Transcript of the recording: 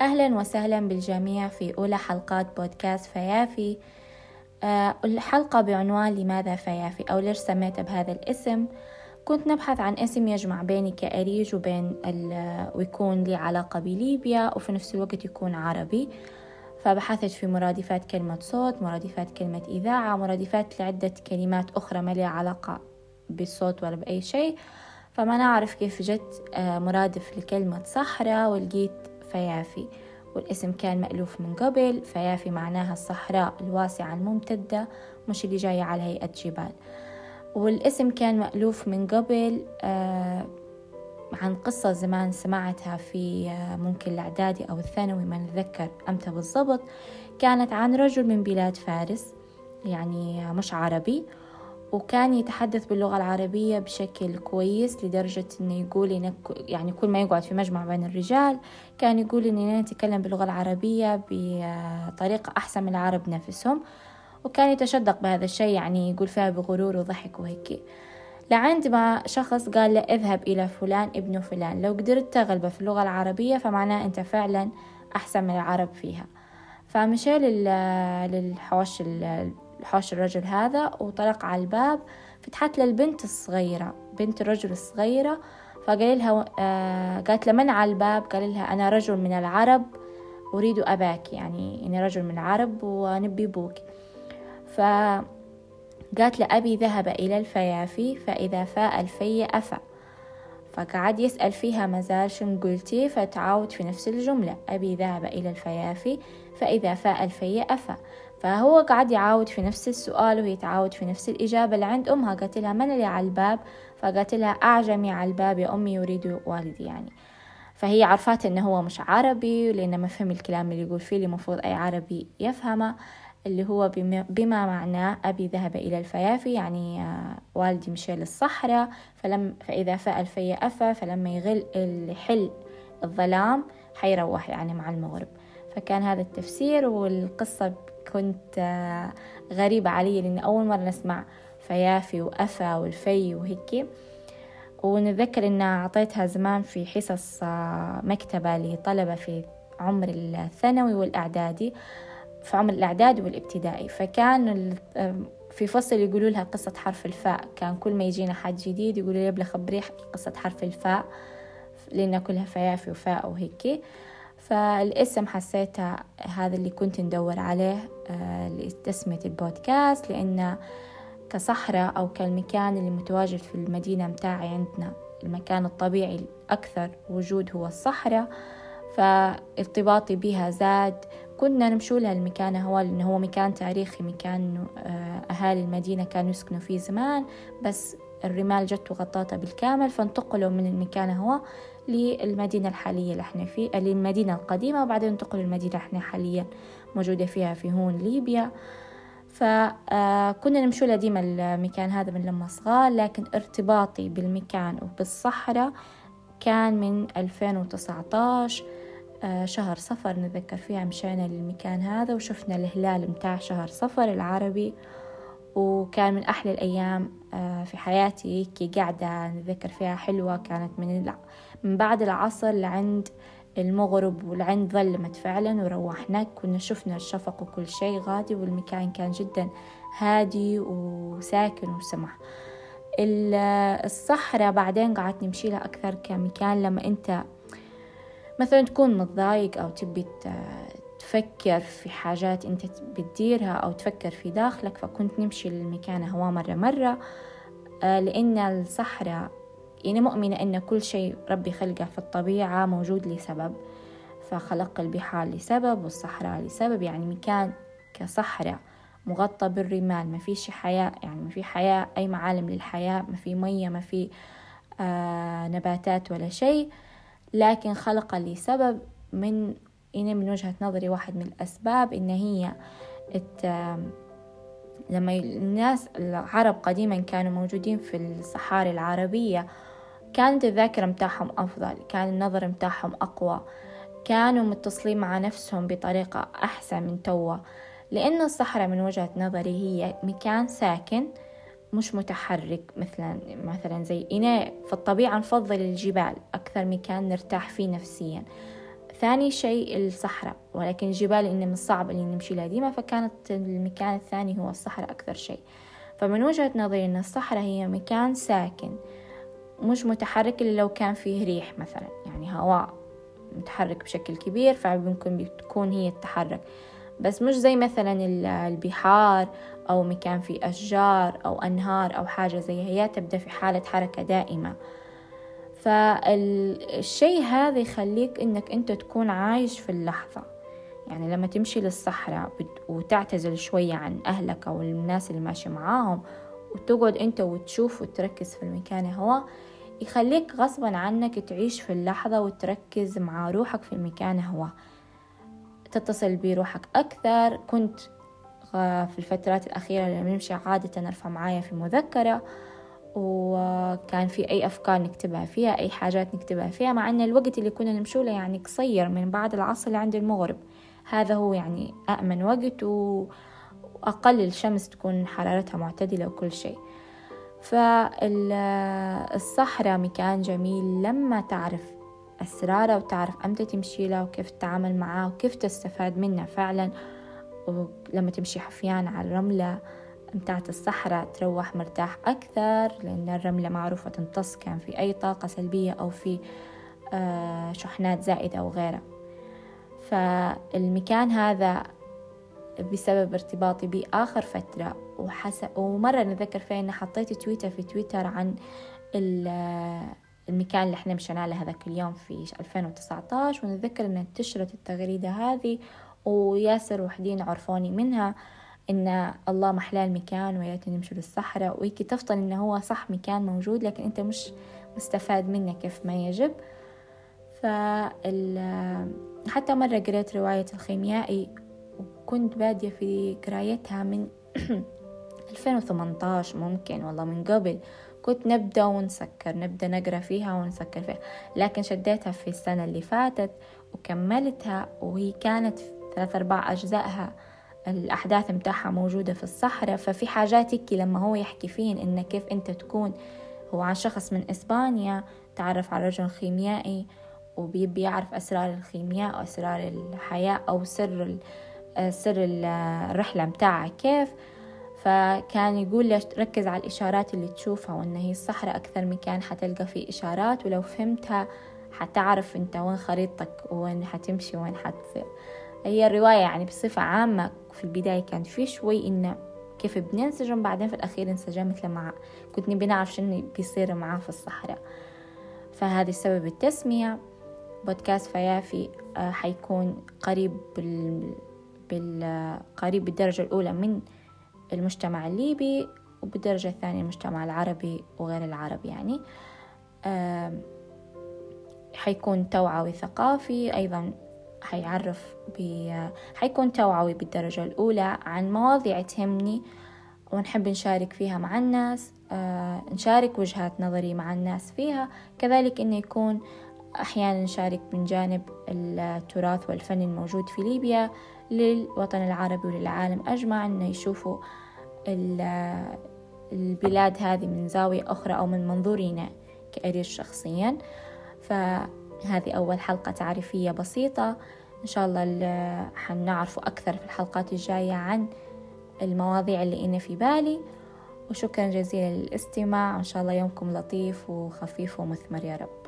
أهلا وسهلا بالجميع في أولى حلقات بودكاست فيافي. أه الحلقة بعنوان لماذا فيافي أو ليش سميتها بهذا الاسم. كنت نبحث عن اسم يجمع بيني كأريج وبين ويكون لي علاقة بليبيا وفي نفس الوقت يكون عربي. فبحثت في مرادفات كلمة صوت مرادفات كلمة إذاعة مرادفات لعدة كلمات أخرى ما لها علاقة بالصوت ولا بأي شيء. فما نعرف كيف جت آه، مرادف لكلمة صحراء ولقيت فيافي والاسم كان مألوف من قبل فيافي معناها الصحراء الواسعة الممتدة مش اللي جاية على هيئة جبال. والاسم كان مألوف من قبل آه عن قصة زمان سمعتها في آه ممكن الإعدادي أو الثانوي ما نتذكر أمتى بالضبط. كانت عن رجل من بلاد فارس يعني مش عربي. وكان يتحدث باللغة العربية بشكل كويس لدرجة إنه يقول إنه يعني كل ما يقعد في مجمع بين الرجال كان يقول إننا نتكلم باللغة العربية بطريقة أحسن من العرب نفسهم. وكان يتشدق بهذا الشيء يعني يقول فيها بغرور وضحك وهيك. لعند ما شخص قال له اذهب إلى فلان ابن فلان لو قدرت تغلبه في اللغة العربية فمعناه أنت فعلا أحسن من العرب فيها. فمشى للحوش حوش الرجل هذا وطرق على الباب فتحت له البنت الصغيرة بنت الرجل الصغيرة فقال لها آه قالت له من على الباب؟ قال لها أنا رجل من العرب أريد أباك يعني إني رجل من العرب ونبي بوك فقالت له أبي ذهب إلى الفيافي فإذا فاء الفي أفى. فقعد يسأل فيها مازال شن قلتي فتعاود في نفس الجملة. أبي ذهب إلى الفيافي فإذا فاء الفي أفى. فهو قعد يعاود في نفس السؤال وهي تعاود في نفس الإجابة اللي عند أمها. قالت لها من اللي على الباب؟ فقالت لها أعجمي على الباب يا أمي يريد والدي. يعني فهي عرفت إنه هو مش عربي لأنه ما فهم الكلام اللي يقول فيه اللي المفروض أي عربي يفهمه اللي هو بما معناه أبي ذهب إلى الفيافي يعني آه، والدي مشى للصحراء فلم فإذا فاء الفي أفى فلما يغل يحل الظلام حيروح يعني مع المغرب. فكان هذا التفسير والقصة كنت غريبة علي لأن أول مرة نسمع فيافي وأفا والفي وهيك ونتذكر إن أعطيتها زمان في حصص آه، مكتبة لطلبة في عمر الثانوي والإعدادي في عمر الإعدادي والإبتدائي. فكان في فصل يقولوا لها قصة حرف الفاء. كان كل ما يجينا حد جديد يقولوا لي خبري قصة حرف الفاء لأن كلها فيافي وفاء وهيك فالاسم حسيته هذا اللي كنت ندور عليه آه، لتسمية البودكاست لأن كصحراء أو كالمكان اللي متواجد في المدينة متاعي عندنا المكان الطبيعي الأكثر وجود هو الصحراء فارتباطي بها زاد. كنا نمشوا لها المكان هو لأنه هو مكان تاريخي مكان آه، أهالي المدينة كانوا يسكنوا فيه زمان بس الرمال جت وغطاته بالكامل فانتقلوا من المكان هو للمدينة الحالية اللي إحنا فيه للمدينة القديمة وبعدين انتقلوا للمدينة إحنا حاليا موجودة فيها في هون ليبيا. فكنا نمشوا ديما المكان هذا من لما صغار لكن ارتباطي بالمكان وبالصحراء كان من 2019 آه، شهر صفر نتذكر فيها مشينا للمكان هذا وشفنا الهلال متاع شهر صفر العربي. وكان من أحلى الأيام آه، في حياتي كي قاعدة نتذكر فيها حلوة كانت من من بعد العصر لعند المغرب ولعند ظلمت فعلا وروحنا كنا شفنا الشفق وكل شيء غادي والمكان كان جدا هادي وساكن وسمح الصحراء بعدين قعدت نمشي لها أكثر كمكان لما أنت مثلا تكون متضايق أو تبي تفكر في حاجات أنت بتديرها أو تفكر في داخلك فكنت نمشي للمكان هو مرة مرة. آه، لأن الصحراء يعني مؤمنة أن كل شيء ربي خلقه في الطبيعة موجود لسبب فخلق البحار لسبب والصحراء لسبب يعني مكان كصحراء مغطى بالرمال ما فيش حياة يعني ما في حياة أي معالم للحياة ما في مية ما في آه نباتات ولا شيء لكن خلق لسبب من إن من وجهة نظري واحد من الأسباب إن هي لما الناس العرب قديما كانوا موجودين في الصحاري العربية كانت الذاكرة متاعهم أفضل كان النظر متاعهم أقوى. كانوا متصلين مع نفسهم بطريقة أحسن من توا لأن الصحراء من وجهة نظري هي مكان ساكن مش متحرك مثلا مثلا زي إنا في الطبيعة نفضل الجبال أكثر مكان نرتاح فيه نفسيا. ثاني شيء الصحراء ولكن الجبال إن من الصعب اللي نمشي لها. ديما فكانت المكان الثاني هو الصحراء أكثر شيء. فمن وجهة نظري أن الصحراء هي مكان ساكن. مش متحرك إلا لو كان فيه ريح مثلا. يعني هواء متحرك بشكل كبير فممكن بتكون هي التحرك. بس مش زي مثلا البحار أو مكان فيه أشجار أو أنهار أو حاجة زي هي تبدأ في حالة حركة دائمة. فالشيء هذا يخليك إنك أنت تكون عايش في اللحظة. يعني لما تمشي للصحراء وتعتزل شوية عن أهلك أو الناس اللي ماشي معاهم وتقعد أنت وتشوف وتركز في المكان هو يخليك غصبا عنك تعيش في اللحظة وتركز مع روحك في المكان هو. تتصل بروحك أكثر. كنت في الفترات الأخيرة لما نمشي عادة أرفع معايا في مذكرة وكان في أي أفكار نكتبها فيها أي حاجات نكتبها فيها مع أن الوقت اللي كنا نمشوا له يعني قصير من بعد العصر لعند المغرب. هذا هو يعني أأمن وقت وأقل الشمس تكون حرارتها معتدلة وكل شيء. فالصحراء مكان جميل لما تعرف أسراره وتعرف أمتى تمشي له وكيف تتعامل معاه وكيف تستفاد منه فعلا. ولما تمشي حفيان على الرملة متاعت الصحراء تروح مرتاح أكثر لأن الرملة معروفة تمتص كان في أي طاقة سلبية أو في آه، شحنات زائدة أو غيرها. فالمكان هذا بسبب ارتباطي به آخر فترة. وحس... ومرة نذكر فيها إن حطيت تويتر في تويتر عن المكان اللي إحنا مشينا له هذاك اليوم في 2019 ونتذكر إن انتشرت التغريدة هذه وياسر وحدين عرفوني منها إن الله محلاه المكان وياتي نمشي للصحراء ويكي تفضل إنه هو صح مكان موجود لكن أنت مش مستفاد منه كيف ما يجب. فال حتى مرة قريت رواية الخيميائي وكنت بادية في قرايتها من 2018 ممكن والله من قبل. كنت نبدأ ونسكر نبدأ نقرأ فيها ونسكر فيها. لكن شديتها في السنة اللي فاتت وكملتها وهي كانت ثلاث أرباع أجزائها الأحداث متاعها موجودة في الصحراء. ففي حاجات هيك لما هو يحكي فين إن كيف أنت تكون هو عن شخص من إسبانيا تعرف على رجل خيميائي وبيبي يعرف أسرار الخيمياء وأسرار الحياة أو سر سر الرحلة متاعها كيف. فكان يقول لي ركز على الإشارات اللي تشوفها وإن هي الصحراء أكثر مكان حتلقى فيه إشارات ولو فهمتها حتعرف أنت وين خريطتك وين حتمشي وين حتصير. هي الرواية يعني بصفة عامة في البداية كان في شوي إنه كيف بننسجم بعدين في الأخير انسجمت لمع كنت نبي نعرف شنو بيصير معاه في الصحراء. فهذا السبب التسمية. بودكاست فيافي آه، حيكون قريب. قريب بالدرجة الأولى من المجتمع الليبي وبالدرجة الثانية المجتمع العربي وغير العربي يعني حيكون توعوي ثقافي أيضا حيعرف. حيكون توعوي بالدرجة الأولى عن مواضيع تهمني ونحب نشارك فيها مع الناس آه نشارك وجهات نظري مع الناس فيها كذلك إنه يكون أحيانا نشارك من جانب التراث والفن الموجود في ليبيا للوطن العربي وللعالم أجمع أنه يشوفوا البلاد هذه من زاوية أخرى أو من منظورنا كأريج شخصيا. فهذه أول حلقة تعريفية بسيطة. إن شاء الله حنعرفوا أكثر في الحلقات الجاية عن المواضيع اللي إنا في بالي. وشكرا جزيلا للاستماع. وإن شاء الله يومكم لطيف وخفيف ومثمر يا رب.